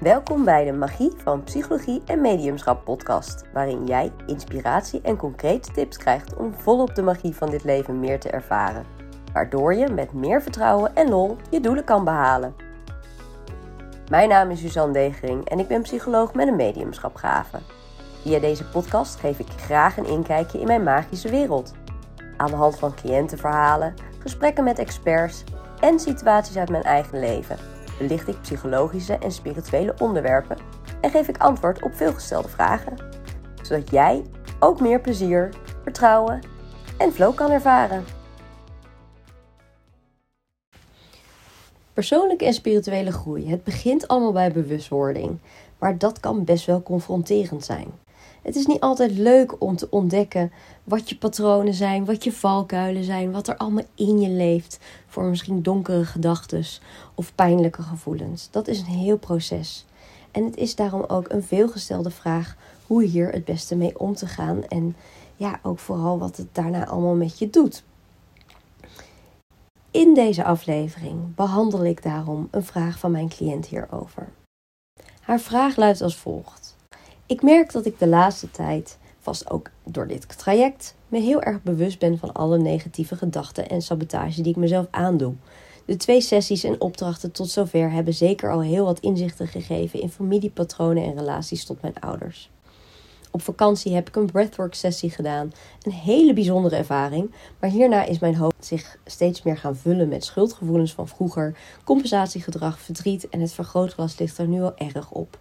Welkom bij de Magie van Psychologie en Mediumschap podcast, waarin jij inspiratie en concrete tips krijgt om volop de magie van dit leven meer te ervaren, waardoor je met meer vertrouwen en lol je doelen kan behalen. Mijn naam is Suzanne Degering en ik ben psycholoog met een mediumschapgave. Via deze podcast geef ik graag een inkijkje in mijn magische wereld. Aan de hand van cliëntenverhalen, gesprekken met experts en situaties uit mijn eigen leven belicht ik psychologische en spirituele onderwerpen en geef ik antwoord op veelgestelde vragen, zodat jij ook meer plezier, vertrouwen en flow kan ervaren. Persoonlijke en spirituele groei. Het begint allemaal bij bewustwording, maar dat kan best wel confronterend zijn. Het is niet altijd leuk om te ontdekken wat je patronen zijn, wat je valkuilen zijn, wat er allemaal in je leeft voor misschien donkere gedachten of pijnlijke gevoelens. Dat is een heel proces. En het is daarom ook een veelgestelde vraag hoe hier het beste mee om te gaan en ja, ook vooral wat het daarna allemaal met je doet. In deze aflevering behandel ik daarom een vraag van mijn cliënt hierover. Haar vraag luidt als volgt. Ik merk dat ik de laatste tijd, vast ook door dit traject, me heel erg bewust ben van alle negatieve gedachten en sabotage die ik mezelf aandoe. De twee sessies en opdrachten tot zover hebben zeker al heel wat inzichten gegeven in familiepatronen en relaties tot mijn ouders. Op vakantie heb ik een breathwork sessie gedaan. Een hele bijzondere ervaring, maar hierna is mijn hoofd zich steeds meer gaan vullen met schuldgevoelens van vroeger, compensatiegedrag, verdriet en het vergrootglas ligt er nu al erg op.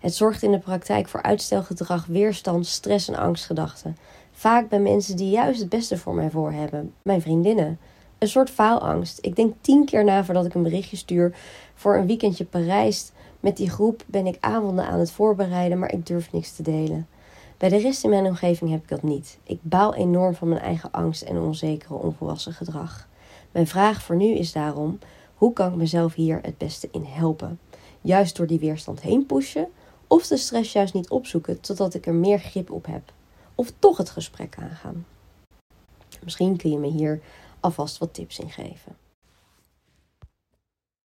Het zorgt in de praktijk voor uitstelgedrag, weerstand, stress en angstgedachten. Vaak bij mensen die juist het beste voor mij voor hebben, mijn vriendinnen. Een soort faalangst. Ik denk tien keer na voordat ik een berichtje stuur voor een weekendje Parijs. Met die groep ben ik avonden aan het voorbereiden, maar ik durf niks te delen. Bij de rest in mijn omgeving heb ik dat niet. Ik baal enorm van mijn eigen angst en onzekere onvolwassen gedrag. Mijn vraag voor nu is daarom: hoe kan ik mezelf hier het beste in helpen? Juist door die weerstand heen pushen of de stress juist niet opzoeken totdat ik er meer grip op heb. Of toch het gesprek aangaan. Misschien kun je me hier alvast wat tips in geven.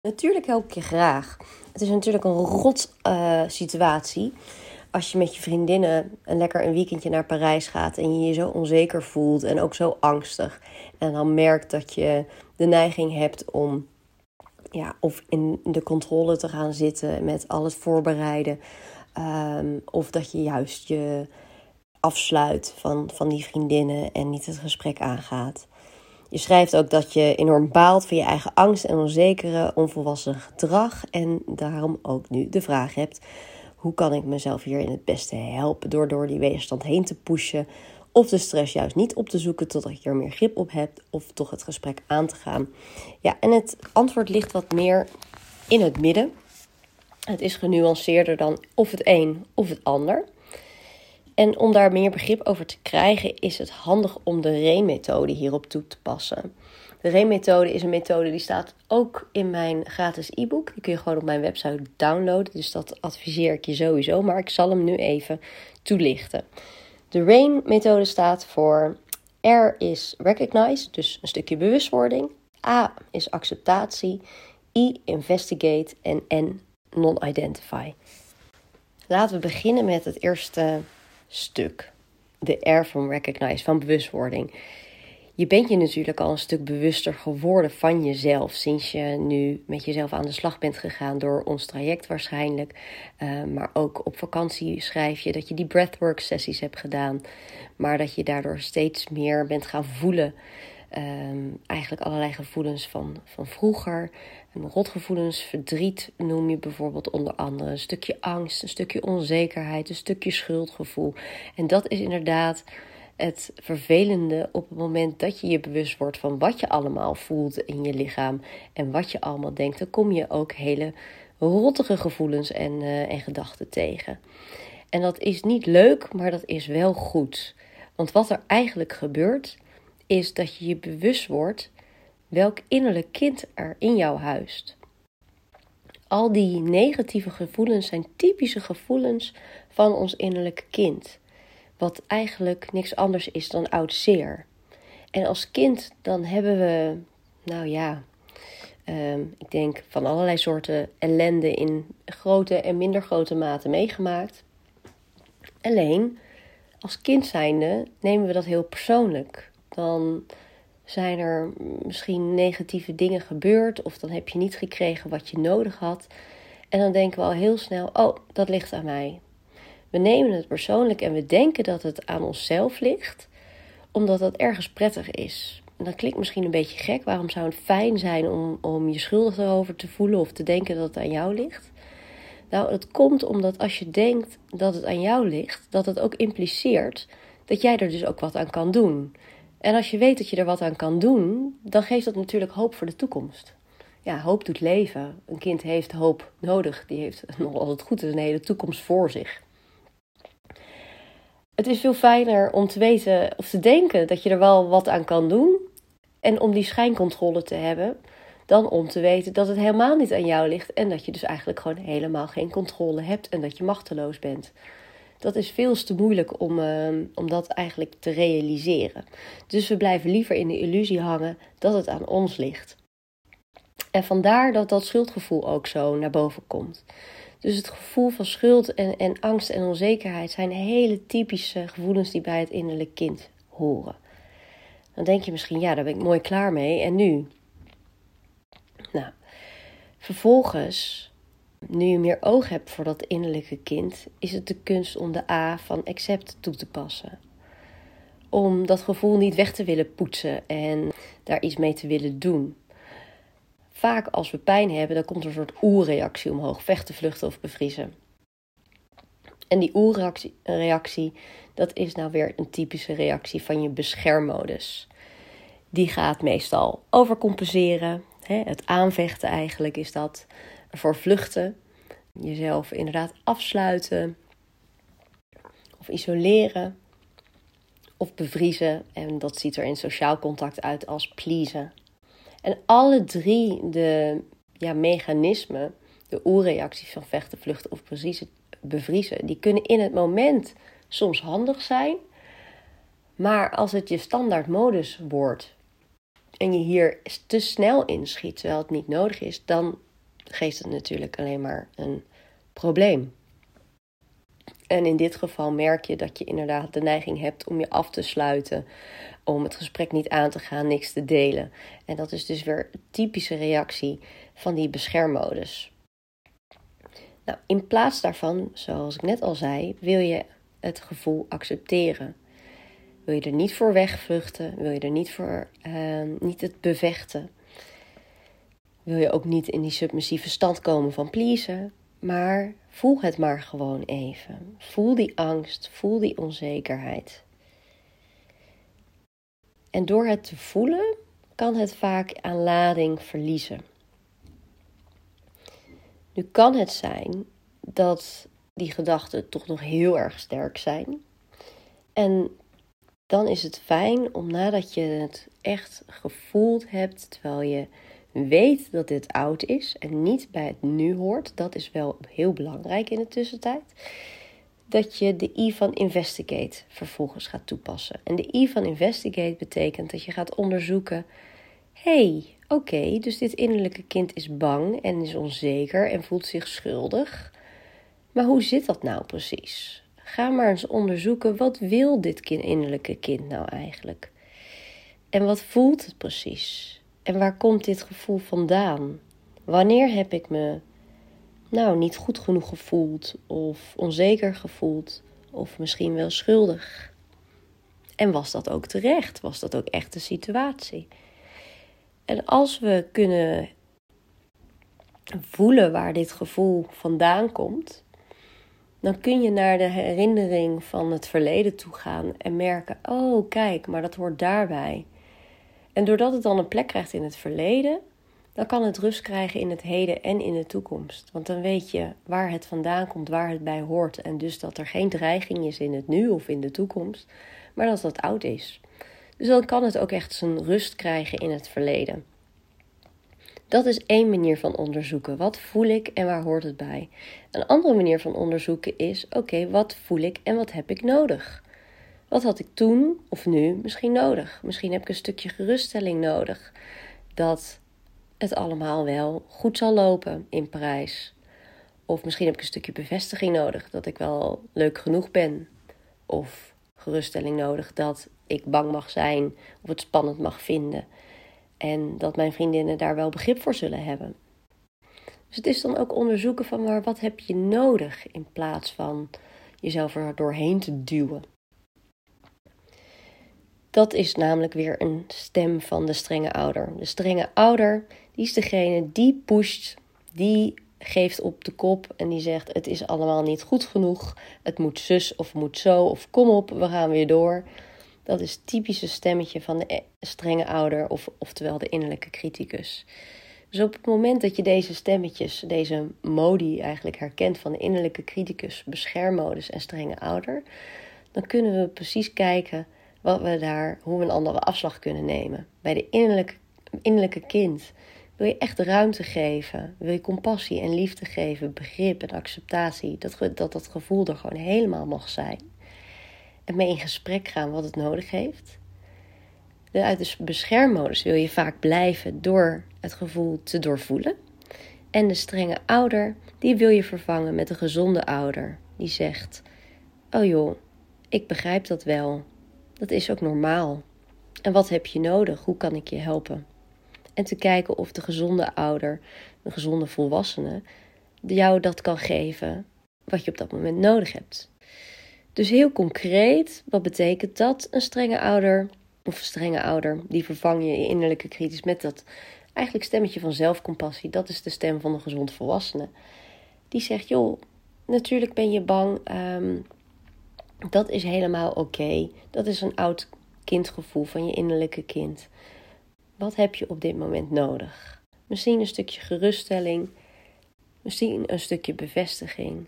Natuurlijk help ik je graag. Het is natuurlijk een rot uh, situatie. Als je met je vriendinnen een lekker een weekendje naar Parijs gaat en je je zo onzeker voelt en ook zo angstig. En dan merkt dat je de neiging hebt om ja, of in de controle te gaan zitten met alles voorbereiden. Um, of dat je juist je afsluit van, van die vriendinnen en niet het gesprek aangaat. Je schrijft ook dat je enorm baalt van je eigen angst en onzekere, onvolwassen gedrag. En daarom ook nu de vraag hebt: hoe kan ik mezelf hierin het beste helpen door door die weerstand heen te pushen? Of de stress juist niet op te zoeken totdat je er meer grip op hebt, of toch het gesprek aan te gaan. Ja, en het antwoord ligt wat meer in het midden. Het is genuanceerder dan of het een of het ander. En om daar meer begrip over te krijgen, is het handig om de REEN-methode hierop toe te passen. De REEN-methode is een methode die staat ook in mijn gratis e-book. Die kun je gewoon op mijn website downloaden. Dus dat adviseer ik je sowieso. Maar ik zal hem nu even toelichten. De RAIN-methode staat voor R is recognize, dus een stukje bewustwording. A is acceptatie. I investigate en N non-identify. Laten we beginnen met het eerste stuk. De R van recognize, van bewustwording je bent je natuurlijk al een stuk bewuster geworden van jezelf sinds je nu met jezelf aan de slag bent gegaan door ons traject waarschijnlijk. Uh, maar ook op vakantie schrijf je dat je die breathwork sessies hebt gedaan, maar dat je daardoor steeds meer bent gaan voelen. Um, eigenlijk allerlei gevoelens van, van vroeger. Rotgevoelens, verdriet noem je bijvoorbeeld onder andere. Een stukje angst, een stukje onzekerheid, een stukje schuldgevoel. En dat is inderdaad het vervelende op het moment dat je je bewust wordt van wat je allemaal voelt in je lichaam en wat je allemaal denkt, dan kom je ook hele rottige gevoelens en, uh, en gedachten tegen. En dat is niet leuk, maar dat is wel goed. Want wat er eigenlijk gebeurt, is dat je je bewust wordt welk innerlijk kind er in jou huist. Al die negatieve gevoelens zijn typische gevoelens van ons innerlijke kind wat eigenlijk niks anders is dan oud zeer. En als kind dan hebben we, nou ja, Ehm, ik denk van allerlei soorten ellende in grote en minder grote mate meegemaakt. Alleen, als kind zijnde nemen we dat heel persoonlijk. Dan zijn er misschien negatieve dingen gebeurd of dan heb je niet gekregen wat je nodig had. En dan denken we al heel snel, oh, dat ligt aan mij. We nemen het persoonlijk en we denken dat het aan onszelf ligt, omdat dat ergens prettig is. En dat klinkt misschien een beetje gek. Waarom zou het fijn zijn om, om je schuldig erover te voelen of te denken dat het aan jou ligt? Nou, het komt omdat als je denkt dat het aan jou ligt, dat het ook impliceert dat jij er dus ook wat aan kan doen. En als je weet dat je er wat aan kan doen, dan geeft dat natuurlijk hoop voor de toekomst. Ja, hoop doet leven. Een kind heeft hoop nodig. Die heeft nog altijd goed een hele toekomst voor zich. Het is veel fijner om te weten of te denken dat je er wel wat aan kan doen. En om die schijncontrole te hebben, dan om te weten dat het helemaal niet aan jou ligt. En dat je dus eigenlijk gewoon helemaal geen controle hebt en dat je machteloos bent. Dat is veel te moeilijk om, uh, om dat eigenlijk te realiseren. Dus we blijven liever in de illusie hangen dat het aan ons ligt. En vandaar dat dat schuldgevoel ook zo naar boven komt. Dus het gevoel van schuld en, en angst en onzekerheid zijn hele typische gevoelens die bij het innerlijk kind horen. Dan denk je misschien, ja, daar ben ik mooi klaar mee. En nu? Nou, vervolgens, nu je meer oog hebt voor dat innerlijke kind, is het de kunst om de A van accept toe te passen. Om dat gevoel niet weg te willen poetsen en daar iets mee te willen doen. Vaak als we pijn hebben, dan komt er een soort oerreactie omhoog: vechten, vluchten of bevriezen. En die oerreactie, dat is nou weer een typische reactie van je beschermmodus. Die gaat meestal overcompenseren. Hè, het aanvechten eigenlijk is dat. Voor vluchten. Jezelf inderdaad afsluiten. Of isoleren. Of bevriezen. En dat ziet er in sociaal contact uit als pleasen. En alle drie de ja, mechanismen, de oerreacties van vechten, vluchten of bevriezen, die kunnen in het moment soms handig zijn. Maar als het je standaardmodus wordt en je hier te snel inschiet terwijl het niet nodig is, dan geeft het natuurlijk alleen maar een probleem. En in dit geval merk je dat je inderdaad de neiging hebt om je af te sluiten, om het gesprek niet aan te gaan, niks te delen. En dat is dus weer een typische reactie van die beschermmodus. Nou, in plaats daarvan, zoals ik net al zei, wil je het gevoel accepteren. Wil je er niet voor wegvluchten? Wil je er niet voor uh, niet het bevechten? Wil je ook niet in die submissieve stand komen van pleasen? Maar voel het maar gewoon even. Voel die angst, voel die onzekerheid. En door het te voelen kan het vaak aan lading verliezen. Nu kan het zijn dat die gedachten toch nog heel erg sterk zijn. En dan is het fijn om nadat je het echt gevoeld hebt, terwijl je weet dat dit oud is en niet bij het nu hoort, dat is wel heel belangrijk in de tussentijd, dat je de I van investigate vervolgens gaat toepassen. En de I van investigate betekent dat je gaat onderzoeken: hey, oké, dus dit innerlijke kind is bang en is onzeker en voelt zich schuldig. Maar hoe zit dat nou precies? Ga maar eens onderzoeken wat wil dit innerlijke kind nou eigenlijk? En wat voelt het precies? En waar komt dit gevoel vandaan? Wanneer heb ik me nou niet goed genoeg gevoeld of onzeker gevoeld of misschien wel schuldig? En was dat ook terecht? Was dat ook echt de situatie? En als we kunnen voelen waar dit gevoel vandaan komt, dan kun je naar de herinnering van het verleden toe gaan en merken: oh, kijk, maar dat hoort daarbij. En doordat het dan een plek krijgt in het verleden, dan kan het rust krijgen in het heden en in de toekomst. Want dan weet je waar het vandaan komt, waar het bij hoort. En dus dat er geen dreiging is in het nu of in de toekomst, maar dat het oud is. Dus dan kan het ook echt zijn rust krijgen in het verleden. Dat is één manier van onderzoeken. Wat voel ik en waar hoort het bij? Een andere manier van onderzoeken is: oké, wat voel ik en wat heb ik nodig? Wat had ik toen of nu misschien nodig? Misschien heb ik een stukje geruststelling nodig. Dat het allemaal wel goed zal lopen in Parijs. Of misschien heb ik een stukje bevestiging nodig dat ik wel leuk genoeg ben. Of geruststelling nodig dat ik bang mag zijn of het spannend mag vinden. En dat mijn vriendinnen daar wel begrip voor zullen hebben. Dus het is dan ook onderzoeken van maar wat heb je nodig in plaats van jezelf er doorheen te duwen. Dat is namelijk weer een stem van de strenge ouder. De strenge ouder, die is degene die pusht, die geeft op de kop en die zegt: Het is allemaal niet goed genoeg. Het moet zus of moet zo of kom op, we gaan weer door. Dat is typische stemmetje van de strenge ouder, of, oftewel de innerlijke criticus. Dus op het moment dat je deze stemmetjes, deze modi eigenlijk herkent van de innerlijke criticus, beschermmodus en strenge ouder, dan kunnen we precies kijken wat we daar, hoe we een andere afslag kunnen nemen. Bij de innerlijke, innerlijke kind wil je echt ruimte geven, wil je compassie en liefde geven, begrip en acceptatie, dat dat, dat gevoel er gewoon helemaal mag zijn. En mee in gesprek gaan wat het nodig heeft. Uit de beschermmodus wil je vaak blijven door het gevoel te doorvoelen. En de strenge ouder, die wil je vervangen met een gezonde ouder. Die zegt: Oh joh, ik begrijp dat wel. Dat is ook normaal. En wat heb je nodig? Hoe kan ik je helpen? En te kijken of de gezonde ouder, de gezonde volwassene, jou dat kan geven wat je op dat moment nodig hebt. Dus heel concreet, wat betekent dat? Een strenge ouder of een strenge ouder, die vervang je innerlijke kritisch met dat eigenlijk stemmetje van zelfcompassie. Dat is de stem van de gezond volwassene. Die zegt, joh, natuurlijk ben je bang. Ehm, dat is helemaal oké. Dat is een oud kindgevoel van je innerlijke kind. Wat heb je op dit moment nodig? Misschien een stukje geruststelling, misschien een stukje bevestiging.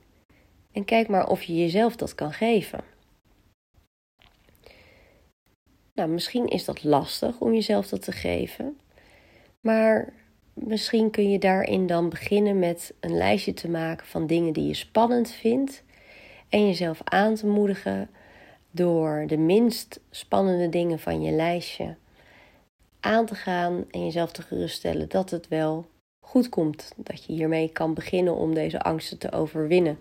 En kijk maar of je jezelf dat kan geven. Nou, misschien is dat lastig om jezelf dat te geven. Maar misschien kun je daarin dan beginnen met een lijstje te maken van dingen die je spannend vindt. En jezelf aan te moedigen door de minst spannende dingen van je lijstje aan te gaan en jezelf te geruststellen dat het wel goed komt. Dat je hiermee kan beginnen om deze angsten te overwinnen.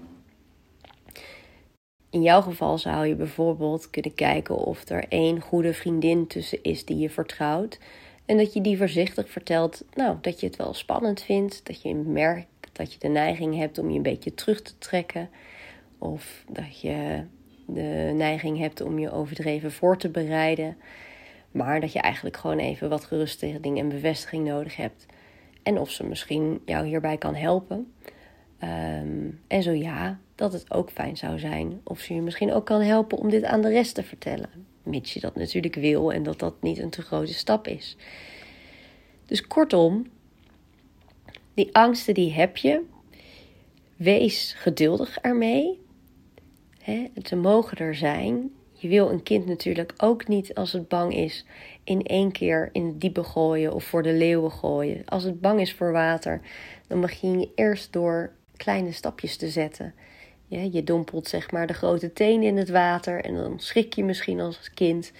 In jouw geval zou je bijvoorbeeld kunnen kijken of er één goede vriendin tussen is die je vertrouwt. En dat je die voorzichtig vertelt, nou, dat je het wel spannend vindt. Dat je merkt dat je de neiging hebt om je een beetje terug te trekken. Of dat je de neiging hebt om je overdreven voor te bereiden. Maar dat je eigenlijk gewoon even wat geruststelling en bevestiging nodig hebt. En of ze misschien jou hierbij kan helpen. Ehm, en zo ja, dat het ook fijn zou zijn of ze je misschien ook kan helpen om dit aan de rest te vertellen. Mits je dat natuurlijk wil en dat dat niet een te grote stap is. Dus kortom, die angsten die heb je. Wees geduldig ermee. He, ze mogen er zijn. Je wil een kind natuurlijk ook niet als het bang is in één keer in het diepe gooien of voor de leeuwen gooien. Als het bang is voor water, dan begin je eerst door kleine stapjes te zetten. Ja, je dompelt zeg maar de grote teen in het water en dan schrik je misschien als kind.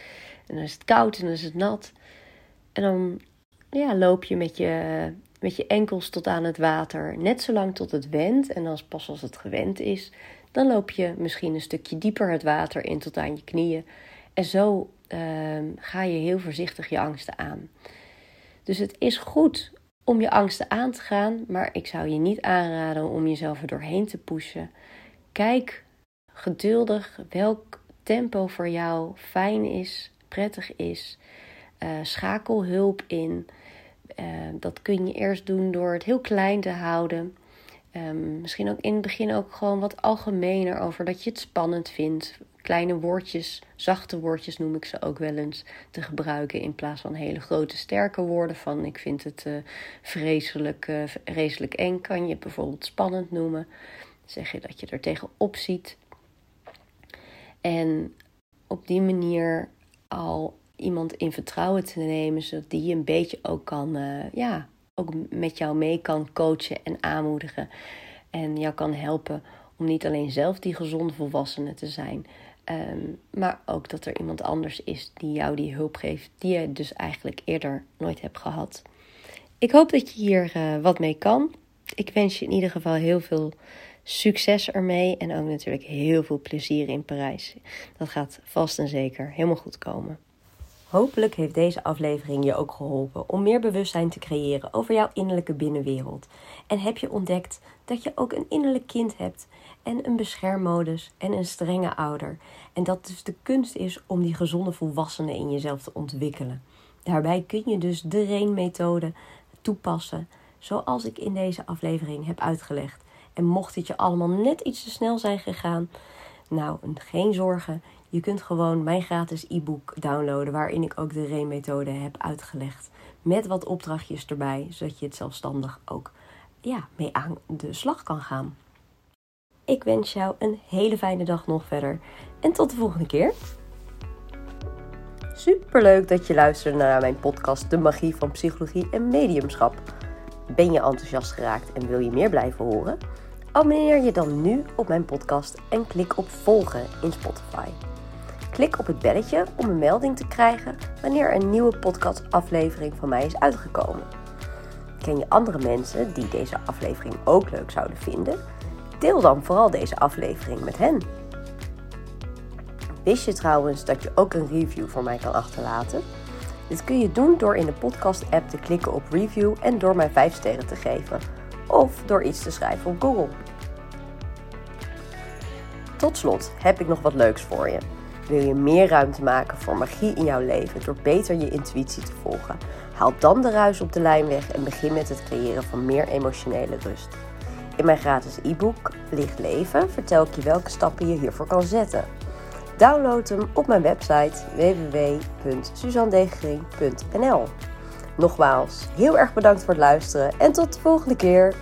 En dan is het koud en dan is het nat. En dan ja, loop je met, je met je enkels tot aan het water, net zolang tot het wendt. En als, pas als het gewend is, dan loop je misschien een stukje dieper het water in tot aan je knieën. En zo ehm, ga je heel voorzichtig je angsten aan. Dus het is goed om je angsten aan te gaan, maar ik zou je niet aanraden om jezelf er doorheen te pushen. Kijk geduldig welk tempo voor jou fijn is, prettig is. Uh, schakel hulp in. Uh, dat kun je eerst doen door het heel klein te houden. Um, misschien ook in het begin ook gewoon wat algemener over dat je het spannend vindt. Kleine woordjes, zachte woordjes noem ik ze ook wel eens, te gebruiken in plaats van hele grote sterke woorden van ik vind het uh, vreselijk, uh, vreselijk eng. Kan je bijvoorbeeld spannend noemen. Zeg je dat je er tegenop ziet. En op die manier al iemand in vertrouwen te nemen, zodat die een beetje ook kan, uh, ja, ook met jou mee kan coachen en aanmoedigen. En jou kan helpen om niet alleen zelf die gezonde volwassene te zijn, um, maar ook dat er iemand anders is die jou die hulp geeft, die je dus eigenlijk eerder nooit hebt gehad. Ik hoop dat je hier uh, wat mee kan. Ik wens je in ieder geval heel veel succes ermee en ook natuurlijk heel veel plezier in Parijs. Dat gaat vast en zeker helemaal goed komen. Hopelijk heeft deze aflevering je ook geholpen om meer bewustzijn te creëren over jouw innerlijke binnenwereld. En heb je ontdekt dat je ook een innerlijk kind hebt en een beschermmodus en een strenge ouder. En dat dus de kunst is om die gezonde volwassenen in jezelf te ontwikkelen. Daarbij kun je dus de REEN-methode toepassen, zoals ik in deze aflevering heb uitgelegd. En mocht het je allemaal net iets te snel zijn gegaan, nou, geen zorgen. Je kunt gewoon mijn gratis e-book downloaden, waarin ik ook de REEN-methode heb uitgelegd. Met wat opdrachtjes erbij, zodat je het zelfstandig ook ja, mee aan de slag kan gaan. Ik wens jou een hele fijne dag nog verder en tot de volgende keer. Superleuk dat je luisterde naar mijn podcast De Magie van Psychologie en Mediumschap. Ben je enthousiast geraakt en wil je meer blijven horen? Abonneer je dan nu op mijn podcast en klik op volgen in Spotify. Klik op het belletje om een melding te krijgen wanneer een nieuwe podcastaflevering van mij is uitgekomen. Ken je andere mensen die deze aflevering ook leuk zouden vinden? Deel dan vooral deze aflevering met hen. Wist je trouwens dat je ook een review voor mij kan achterlaten? Dit kun je doen door in de podcast-app te klikken op review en door mij 5 sterren te geven. Of door iets te schrijven op Google. Tot slot heb ik nog wat leuks voor je. Wil je meer ruimte maken voor magie in jouw leven door beter je intuïtie te volgen? Haal dan de ruis op de lijn weg en begin met het creëren van meer emotionele rust. In mijn gratis e-book Licht Leven vertel ik je welke stappen je hiervoor kan zetten. Download hem op mijn website www.suzandegering.nl. Nogmaals, heel erg bedankt voor het luisteren en tot de volgende keer.